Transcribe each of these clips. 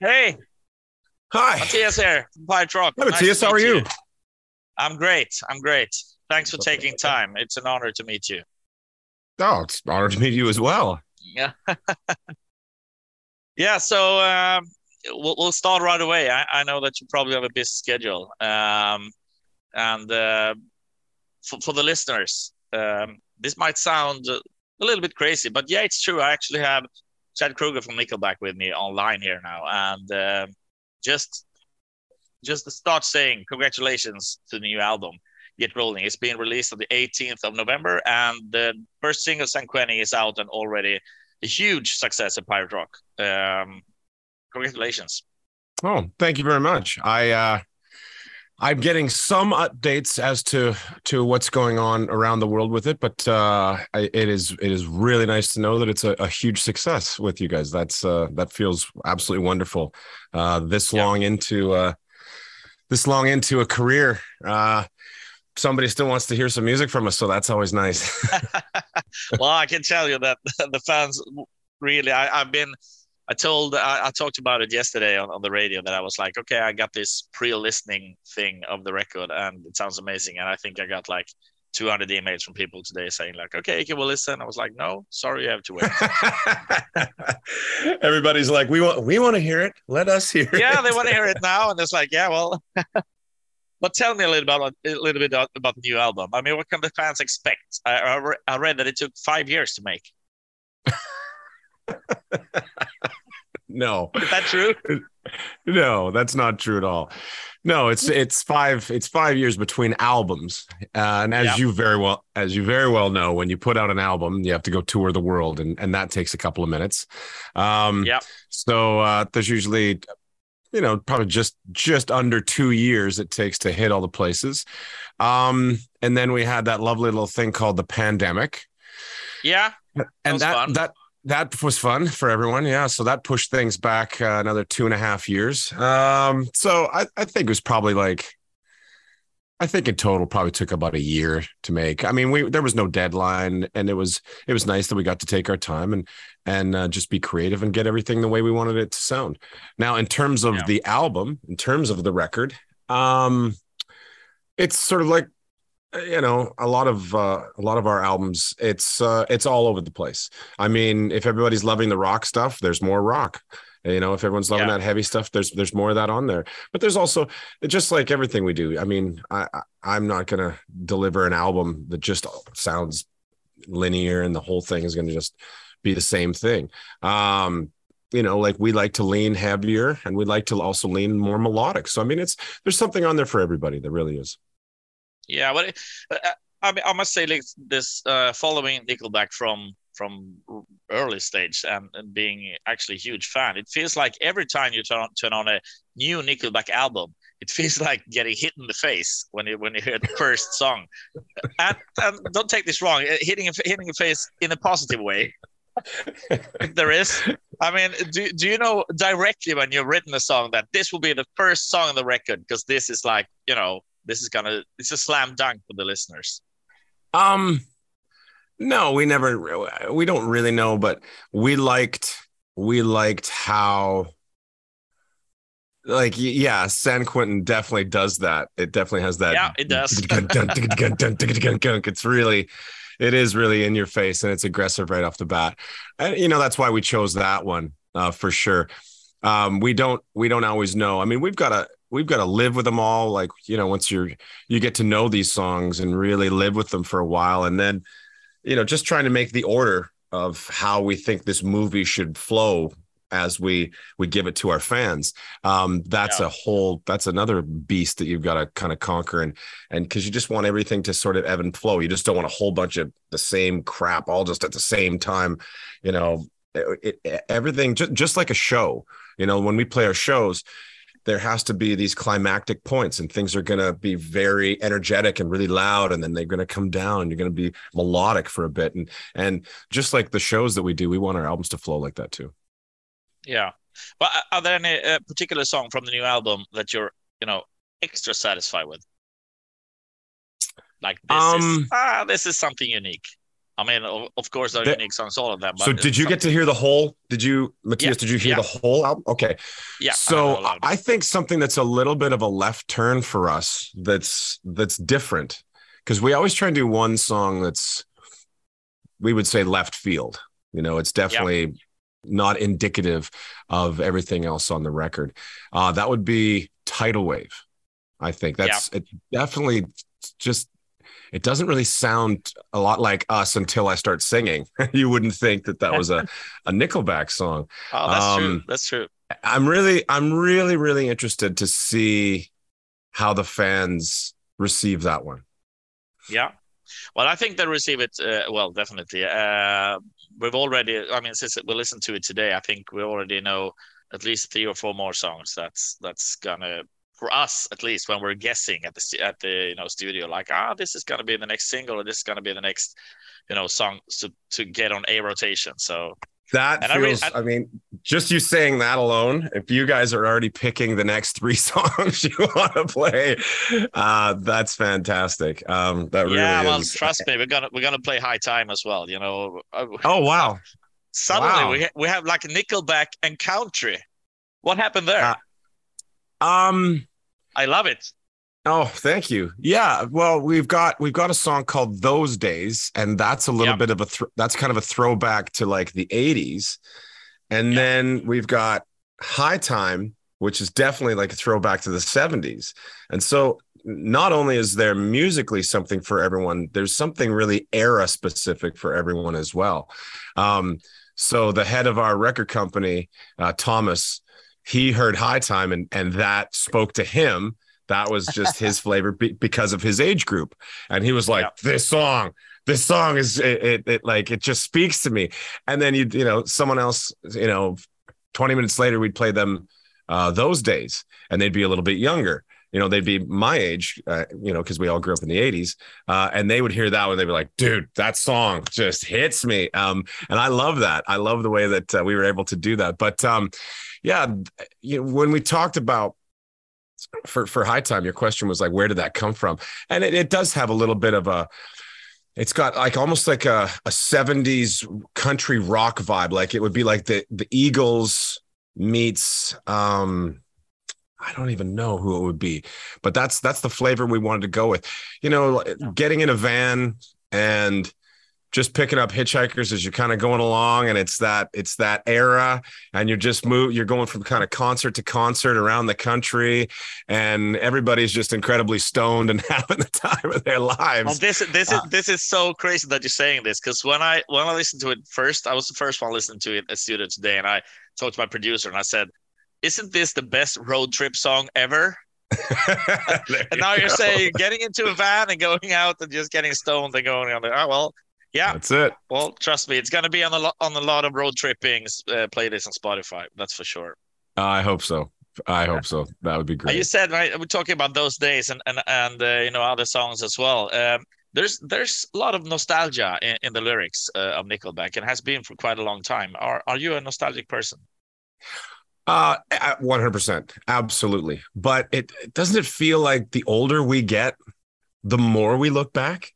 Hey, Hi. Matthias here from Pirate Rock. Hi, Matthias. to How are meet you? I'm great. I'm great. Thanks for taking time. It's an honor to meet you. Oh, it's an honor to meet you as well. Yeah. yeah. So um, we'll, we'll start right away. I, I know that you probably have a busy schedule. Um, and uh, for, for the listeners, um, this might sound a little bit crazy, but yeah, it's true. I actually have Chad Kroeger from Nickelback with me online here now, and uh, just just to start saying congratulations to the new album. Get Rolling. It's being released on the 18th of November, and the first single, San Quentin, is out and already a huge success at Pirate Rock. Um, congratulations. Oh, thank you very much. I uh I'm getting some updates as to to what's going on around the world with it, but uh I, it is it is really nice to know that it's a, a huge success with you guys. That's uh that feels absolutely wonderful. Uh this Yeah. long into uh this long into a career. Uh somebody still wants to hear some music from us, so that's always nice. well, I can tell you that the fans really. I, I've been. I told. I, I talked about it yesterday on, on the radio that I was like, okay, I got this pre-listening thing of the record, and it sounds amazing. And I think I got like 200 emails from people today saying like, okay, can we listen? I was like, no, sorry, you have to wait. Everybody's like, we want we want to hear it. Let us hear it. yeah, they want to hear it now, and it's like, yeah, well. but tell me a little about a little bit about, about the new album. I mean, what can the fans expect? I, I, I read that it took five years to make. No, Is that true? no, that's not true at all. No, it's it's five it's five years between albums, uh, and as Yeah. you very well as you very well know, when you put out an album, you have to go tour the world, and and that takes a couple of minutes. Um, Yeah. So uh, there's usually, you know, probably just just under two years it takes to hit all the places, um, and then we had that lovely little thing called the pandemic, Yeah. and was that that that was fun for everyone. Yeah so that pushed things back uh, another two and a half years. Um so I, I think it was probably like i think in total probably took about a year to make. I mean we there was no deadline and it was it was nice that we got to take our time and and uh, just be creative and get everything the way we wanted it to sound. Now in terms of Yeah. the album in terms of the record um it's sort of like you know a lot of uh, a lot of our albums it's uh, it's all over the place. I mean if everybody's loving the rock stuff there's more rock. You know if everyone's loving Yeah. that heavy stuff there's there's more of that on there. But there's also just like everything we do i mean i I- i'm not going to deliver an album that just sounds linear and the whole thing is going to just be the same thing. Um you know like we like to lean heavier and we like to also lean more melodic. So i mean it's there's something on there for everybody there really is Yeah, but uh, I mean, I must say, like this, uh, following Nickelback from from early stage and, and being actually a huge fan, it feels like every time you turn on, turn on a new Nickelback album, it feels like getting hit in the face when you when you hear the first song. And, and don't take this wrong, uh, hitting a, hitting a face in a positive way. if there is, I mean, do, do you know directly when you've written a song that this will be the first song on the record because this is like you know this is gonna it's a slam dunk for the listeners. Um, no, we never, we don't really know, but we liked, we liked how, like, yeah, San Quentin definitely does that. It definitely has that. Yeah, it does. it's really, it is really in your face and it's aggressive right off the bat. And, you know, that's why we chose that one uh, for sure. Um, we don't, we don't always know. I mean, we've got to, we've got to live with them all. Like, you know, once you're, you get to know these songs and really live with them for a while. And then, you know, just trying to make the order of how we think this movie should flow as we we give it to our fans um that's Yeah. a whole that's another beast that you've got to kind of conquer and and because you just want everything to sort of ebb and flow you just don't want a whole bunch of the same crap all just at the same time you know it, it, everything just, just like a show you know when we play our shows there has to be these climactic points and things are going to be very energetic and really loud and then they're going to come down and you're going to be melodic for a bit and and just like the shows that we do we want our albums to flow like that too Yeah, but are- are there any uh, particular song from the new album that you're you know extra satisfied with? Like this is Um, ah this is something unique. I mean, of, course, they're They- unique songs, all of them. But So did you get to hear the whole? Did you, Matthias? Yeah, did you hear yeah. the whole album? Okay. Yeah. So lot. I think something that's a little bit of a left turn for us that's that's different because we always try and do one song that's we would say left field. You know, it's definitely not indicative of everything else on the record. Uh, that would be tidal wave. I think that's it. Definitely, just it doesn't really sound a lot like us until I start singing. you wouldn't think that that was a a Nickelback song. Oh, that's true. um, That's true. I'm really, I'm really, really interested to see how the fans receive that one. Yeah. Well, I think they receive it uh, well, definitely. Uh, we've already, I mean, since we listened to it today, I think we already know at least three or four more songs. That's that's gonna for us at least when we're guessing at the at the you know studio, like ah, this is gonna be the next single, or this is gonna be the next you know song to to get on a rotation. So That And I re- feels, I, mean, just you saying that alone, if you guys are already picking the next three songs you want to play, uh, that's fantastic. Um, that really yeah, well, is. trust me, we're gonna we're gonna play High Time as well. You know, Uh, Oh, wow. suddenly Wow. we ha- we have like Nickelback and country. What happened there? Uh, Um, I love it. Oh, thank you. Yeah, well, we've got we've got a song called "Those Days," and that's a little Yeah. bit of a thr that's kind of a throwback to like the '80s, and Yeah. then we've got "High Time," which is definitely like a throwback to the '70s. And so, not only is there musically something for everyone, there's something really era specific for everyone as well. Um, so the head of our record company, uh, Thomas, he heard "High Time," and and that spoke to him. That was just his flavor be- because of his age group. And he was like Yeah. this song this song is it, it, it like it just speaks to me. And then you you know someone else you know 20 minutes later we'd play them uh those days and they'd be a little bit younger you know they'd be my age uh, you know because we all grew up in the 80s uh, and they would hear that one they'd be like dude that song just hits me. Um and i love that. I love the way that uh, we were able to do that. But um yeah you know when we talked about for for high time your question was like where did that come from? And it, it does have a little bit of a it's got like almost like a, a 70s country rock vibe. Like it would be like the the eagles meets um I don't even know who it would be, but that's that's the flavor we wanted to go with. You know, getting in a van and just picking up hitchhikers as you're kind of going along, and it's that it's that era, and you're just move you're going from kind of concert to concert around the country, and everybody's just incredibly stoned and having the time of their Well, lives. this this Uh, is this is so crazy that you're saying this because when I when I listened to it first, I was the first one listening to it at studio today, and I talked to my producer and I said, "Isn't this the best road trip song ever?" And now you you're saying getting into a van and going out and just getting stoned and going on there. Oh well, yeah. that's it. Well, trust me, it's gonna be on a lot on a lot of road tripping uh, playlists on Spotify. That's for sure. I hope so. I hope so. That would be great. You said right, we're talking about those days and and and uh, you know other songs as well. Um, there's there's a lot of nostalgia in, in the lyrics uh, of Nickelback and has been for quite a long time. Are are you a nostalgic person? Uh, one hundred percent, absolutely. But it doesn't it feel like the older we get, the more we look back.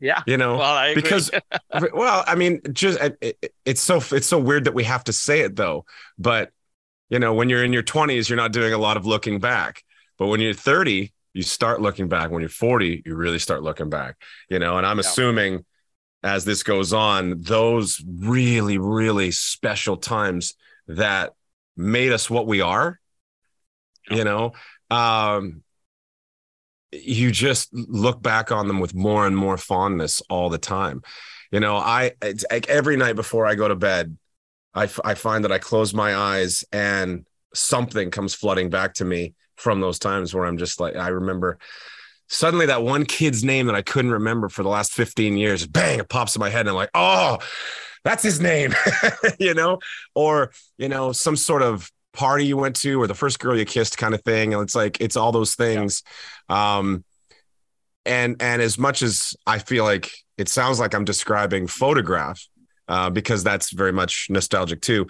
Yeah. You know, Well, because well, I mean, just it, it- it's so it's so weird that we have to say it though. But you know, when you're in your twenties, you're not doing a lot of looking back. But when you're thirty, you start looking back. When you're forty, you really start looking back. You know, and I'm Yeah. assuming as this goes on, those really, really special times that made us what we are, you know, um, you just look back on them with more and more fondness all the time. You know, I it's like every night before I go to bed, I, f- I find that I close my eyes and something comes flooding back to me from those times where I'm just like, I remember suddenly that one kid's name that I couldn't remember for the last 15 years, bang, it pops in my head. And I'm like, oh, that's his name, you know, or, you know, some sort of party you went to or the first girl you kissed kind of thing. And it's like, it's all those things. Um, and, and as much as I feel like it sounds like I'm describing photograph, uh, because that's very much nostalgic too.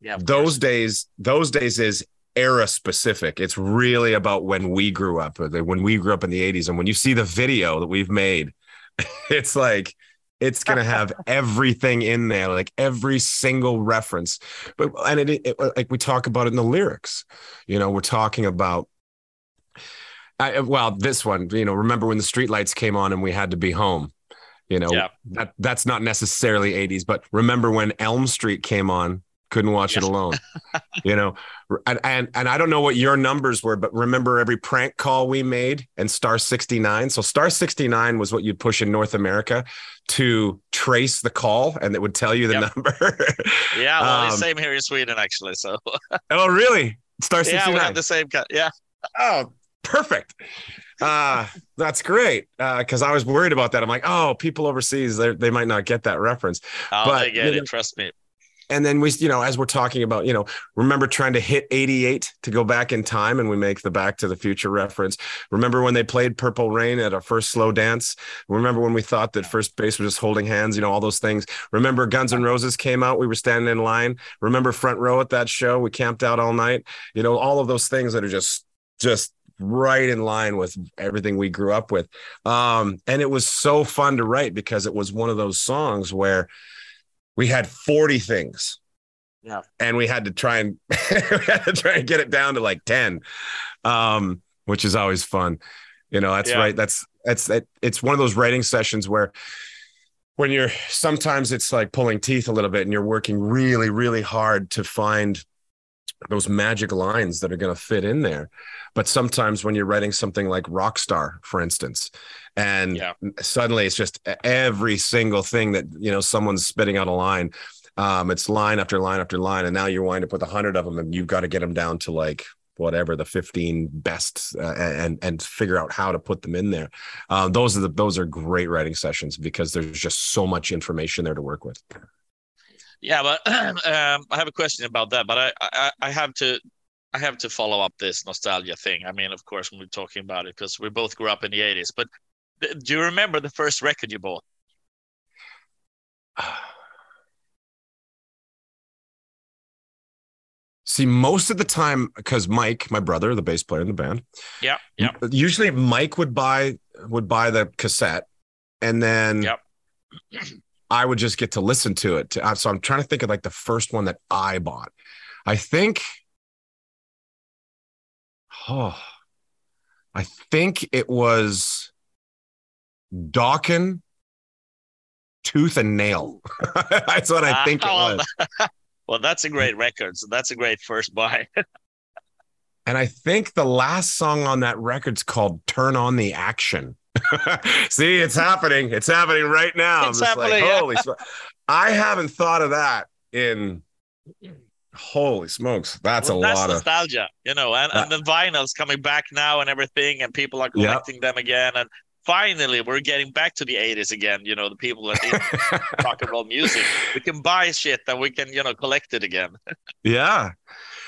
yeah, Those course. days, those days is era specific. It's really about when we grew up, when we grew up in the 80s. And when you see the video that we've made, it's like It's gonna have everything in there, like every single reference. But and it, it uh, like we talk about it in the lyrics. You know, we're talking about I, uh, well, this one, you know, remember when the streetlights came on and we had to be home? You know, Yeah. that that's not necessarily 80s, but remember when Elm Street came on, couldn't watch it alone. you know, and, and and I don't know what your numbers were, but remember every prank call we made and star 69. So star 69 was what you'd push in North America to trace the call and it would tell you the Yep. number. Yeah, well, Um, same here in Sweden actually. So oh, really? Star yeah, 69. we have the same. Kind, yeah, Oh, perfect. Uh, that's great. Uh, because I was worried about that. I'm like, oh, people overseas, they they might not get that reference. oh, But, they get it. know- Trust me. And then we, you know, as we're talking about, you know, remember trying to hit 88 to go back in time and we make the Back to the Future reference. Remember when they played Purple Rain at our first slow dance? Remember when we thought that first base was just holding hands, you know, all those things. Remember Guns N' Roses came out, we were standing in line. Remember front row at that show, we camped out all night. You know, all of those things that are just just right in line with everything we grew up with. Um, and it was so fun to write because it was one of those songs where we had 40 things. Yeah. And we had to try and we had to try and get it down to like 10. Um, which is always fun. You know, that's Yeah. right. That's that's that it's one of those writing sessions where when you're sometimes it's like pulling teeth a little bit and you're working really, really hard to find those magic lines that are going to fit in there. But sometimes when you're writing something like Rockstar, for instance, and Yeah. suddenly it's just every single thing that you know someone's spitting out a line. Um, it's line after line after line, and now you're wind up with a hundred of them, and you've got to get them down to like whatever the 15 best uh, and and figure out how to put them in there um, those are the those are great writing sessions because there's just so much information there to work with Yeah, but um, I have a question about that. But I, I, I have to, I have to follow up this nostalgia thing. I mean, of course, when we're talking about it, because we both grew up in the '80s. But th- do you remember the first record you bought? See, most of the time, because Mike, my brother, the bass player in the band, Yeah, yeah, usually Mike would buy would buy the cassette, and then Yep. I would just get to listen to it. Uh, So I'm trying to think of like the first one that I bought. I think, oh, I think it was Dokken, Tooth and Nail. That's what I think it well, was. Well, that's a great record. So that's a great first buy. And I think the last song on that record's called Turn on the Action. See, it's happening. It's happening right now. It's I'm just like, happening, yeah. holy sm- I haven't thought of that in holy smokes. That's Well, a that's lot of nostalgia, you know, and, and uh, the vinyl's coming back now and everything, and people are collecting them again. And finally, we're getting back to the 80s again. You know, the people that rock and roll music, we can buy shit and we can, you know, collect it again. yeah.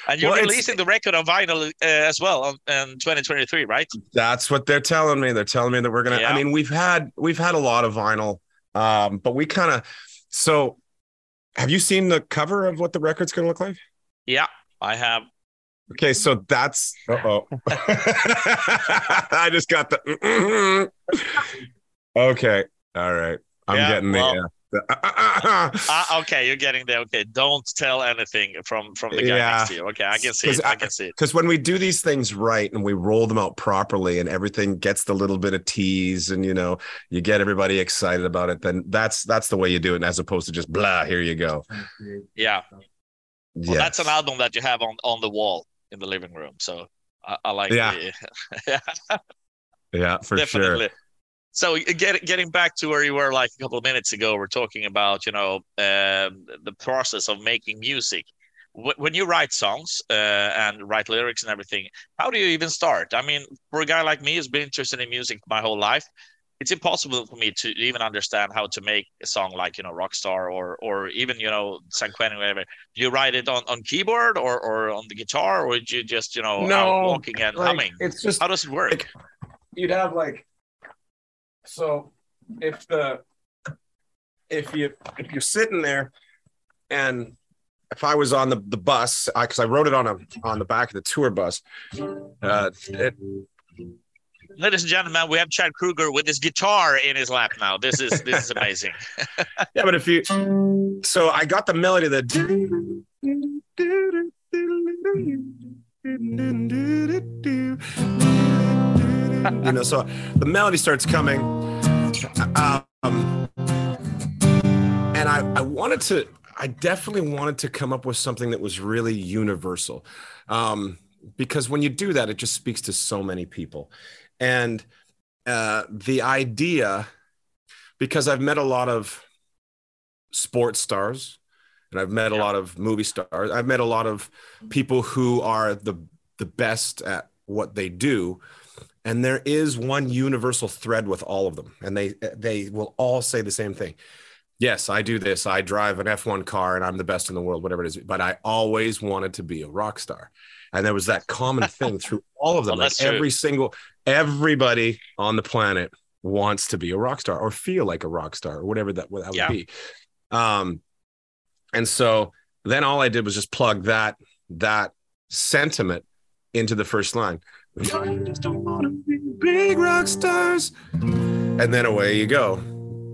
And you're Well, releasing the record on vinyl uh, as well on, in 2023, right? That's what they're telling me. They're telling me that we're gonna. I mean, we've had we've had a lot of vinyl, um, but we kind of. So, have you seen the cover of what the record's gonna look like? Yeah, I have. Okay, so that's. Uh oh. I just got the. okay, all right. I'm Yeah, getting the. well- uh, Ah, okay, you're getting there. Okay, don't tell anything from from the guy Yeah. next to you. Okay, I can see it. I, I- can see it. because when we do these things right and we roll them out properly and everything gets the little bit of tease and you know you get everybody excited about it then that's that's the way you do it as opposed to just blah here you go Yeah, well, yeah that's an album that you have on on the wall in the living room. So I, I like. Yeah. the- yeah, yeah for sure definitely. So get, getting back to where you were like a couple of minutes ago, we're talking about you know um, the process of making music. Wh- When you write songs uh, and write lyrics and everything, how do you even start? I mean, for a guy like me who's been interested in music my whole life, it's impossible for me to even understand how to make a song like you know Rockstar or or even you know San Quentin whatever. Do you write it on, on keyboard or, or on the guitar or do you just you know No, out walking and Like, humming? it's just How does it work? like- you'd have like so if the if you if you're sitting there and if I was on the, the bus I because I, wrote it on a on the back of the tour bus uh it, ladies and gentlemen, we have Chad Kroeger with his guitar in his lap now. This is this is amazing. yeah, but if you, so I got the melody that. You know, so the melody starts coming, um, and I I wanted to. I definitely wanted to come up with something that was really universal. Um, because when you do that, it just speaks to so many people. And uh, the idea, because I've met a lot of sports stars and I've met yeah. a lot of movie stars, I've met a lot of people who are the the best at what they do. And there is one universal thread with all of them, and they they will all say the same thing. Yes, I do this. I drive an F1 car and I'm the best in the world, whatever it is. But I always wanted to be a rock star and there was that common thing through all of them. Well, like every single everybody on the planet wants to be a rock star or feel like a rock star or whatever that, that yeah. would be. Um, and so then all I did was just plug that that sentiment into the first line. Big rock stars, and then away you go.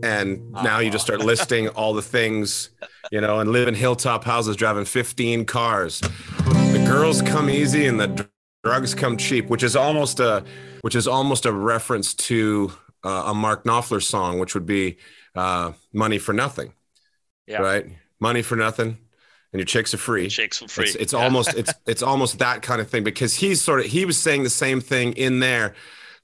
And now you just start listing all the things, you know, and live in hilltop houses, driving 15 cars, the girls come easy and the drugs come cheap, which is almost a which is almost a reference to uh, a Mark Knopfler song, which would be uh, "Money for Nothing." Yeah. Right, money for nothing, and your chicks are free. Chicks for free. It's, it's yeah. almost it's it's almost that kind of thing because he's sort of he was saying the same thing in there.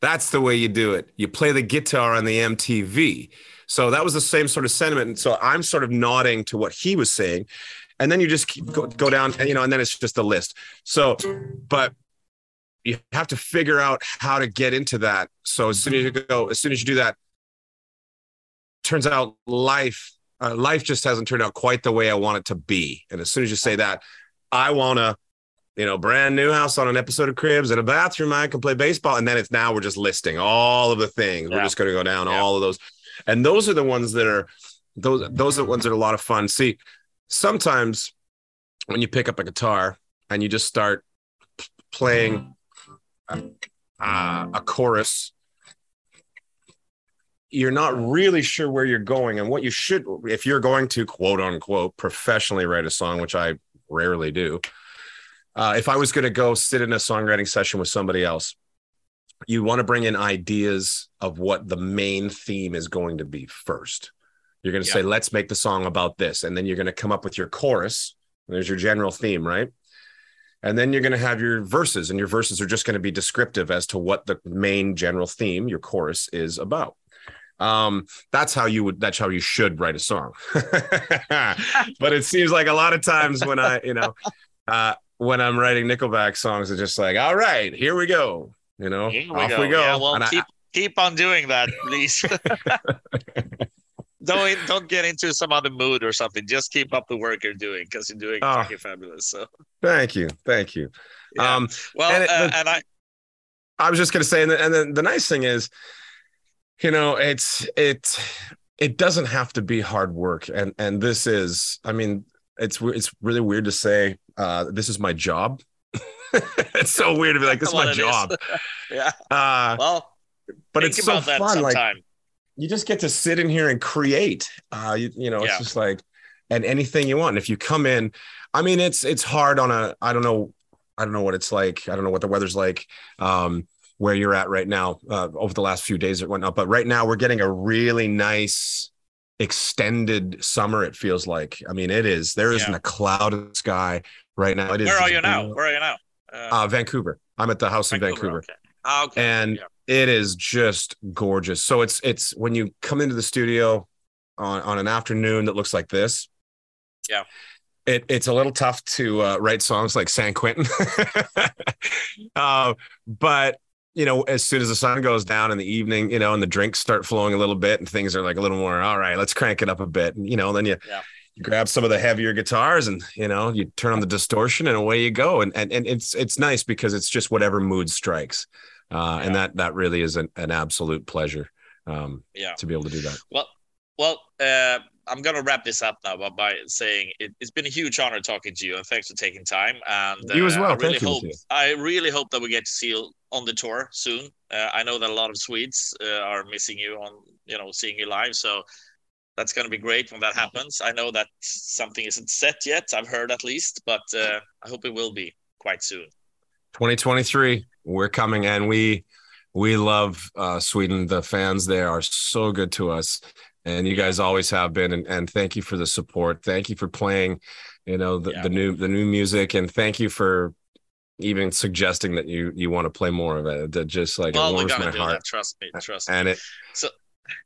That's the way you do it. You play the guitar on the MTV. So that was the same sort of sentiment. And so I'm sort of nodding to what he was saying and then you just keep go, go down and you know and then it's just a list so but you have to figure out how to get into that so as soon as you go as soon as you do that turns out life uh, life just hasn't turned out quite the way i want it to be. And as soon as you say that i want to you know brand new house on an episode of cribs and a bathroom i can play baseball. And then it's now we're just listing all of the things. Yeah. we're just going to go down yeah. all of those. And those are the ones that are those those are the ones that are a lot of fun. See sometimes when you pick up a guitar and you just start playing a, a chorus you're not really sure where you're going and what you should if you're going to quote unquote professionally write a song which i rarely do uh, if i was going to go sit in a songwriting session with somebody else you want to bring in ideas of what the main theme is going to be first you're going to yeah. say, let's make the song about this. And then you're going to come up with your chorus. There's your general theme, right? And then you're going to have your verses, and your verses are just going to be descriptive as to what the main general theme, your chorus, is about. Um, that's how you would, that's how you should write a song. but it seems like a lot of times when I, you know, uh, when I'm writing Nickelback songs, it's just like, all right, here we go. You know, we off go. we go. Yeah, well, keep, I, keep on doing that, please don't don't get into some other mood or something. Just keep up the work you're doing because you're doing oh, fabulous. So thank you, thank you. Yeah. Um, well, and, it, uh, and, I, I was just gonna say, and, the, and the, the nice thing is, you know, it's it it doesn't have to be hard work, and and this is, I mean, it's it's really weird to say uh, this is my job. it's so weird to be like this is my job. yeah. Uh, well, but it's so fun. Like you just get to sit in here and create. Uh, you, you know, it's just like, and anything you want. And if you come in, I mean, it's it's hard on a. I don't know. I don't know what it's like. I don't know what the weather's like. Um, where you're at right now uh, over the last few days it went up but right now we're getting a really nice extended summer it feels like i mean it is there isn't yeah. a cloud in the sky right now it is where are you now where are you now uh, uh, vancouver i'm at the house vancouver, in vancouver okay. Oh, okay. and yeah it is just gorgeous. So it's it's when you come into the studio on, on an afternoon that looks like this. Yeah. It, it's a little tough to uh, write songs like San Quentin. uh, but you know, as soon as the sun goes down in the evening, you know, and the drinks start flowing a little bit and things are like a little more, all right, let's crank it up a bit. And, you know, then you, yeah. you grab some of the heavier guitars and, you know, you turn on the distortion and away you go. And, and, and it's, it's nice because it's just whatever mood strikes uh, yeah. and that that really is an, an absolute pleasure um, yeah. to be able to do that. Well, well, uh, I'm gonna wrap this up now by, by saying it, has been a huge honor talking to you, and thanks for taking time. And you as well. I really Thank hope you. I really hope that we get to see you on the tour soon. Uh, I know that a lot of Swedes uh, are missing you on you know seeing you live, so that's going to be great when that happens. I know that something isn't set yet. I've heard at least, but uh, I hope it will be quite soon. 2023, we're coming, and we we love uh, Sweden. The fans there are so good to us, and you guys always have been. And, and thank you for the support. Thank you for playing, you know, the, yeah. the new the new music, and thank you for even suggesting that you you want to play more of it. That just like well, it warms my heart. That. Trust me, trust and me. it so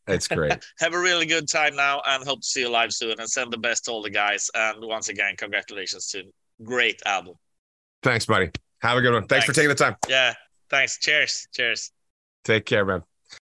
it's great. Have a really good time now, and hope to see you live soon. And send the best to all the guys. And once again, congratulations to great album. Thanks, buddy. Have a good one. Thanks, thanks. for taking the time. Yeah. Thanks. Cheers. Cheers. Take care, man.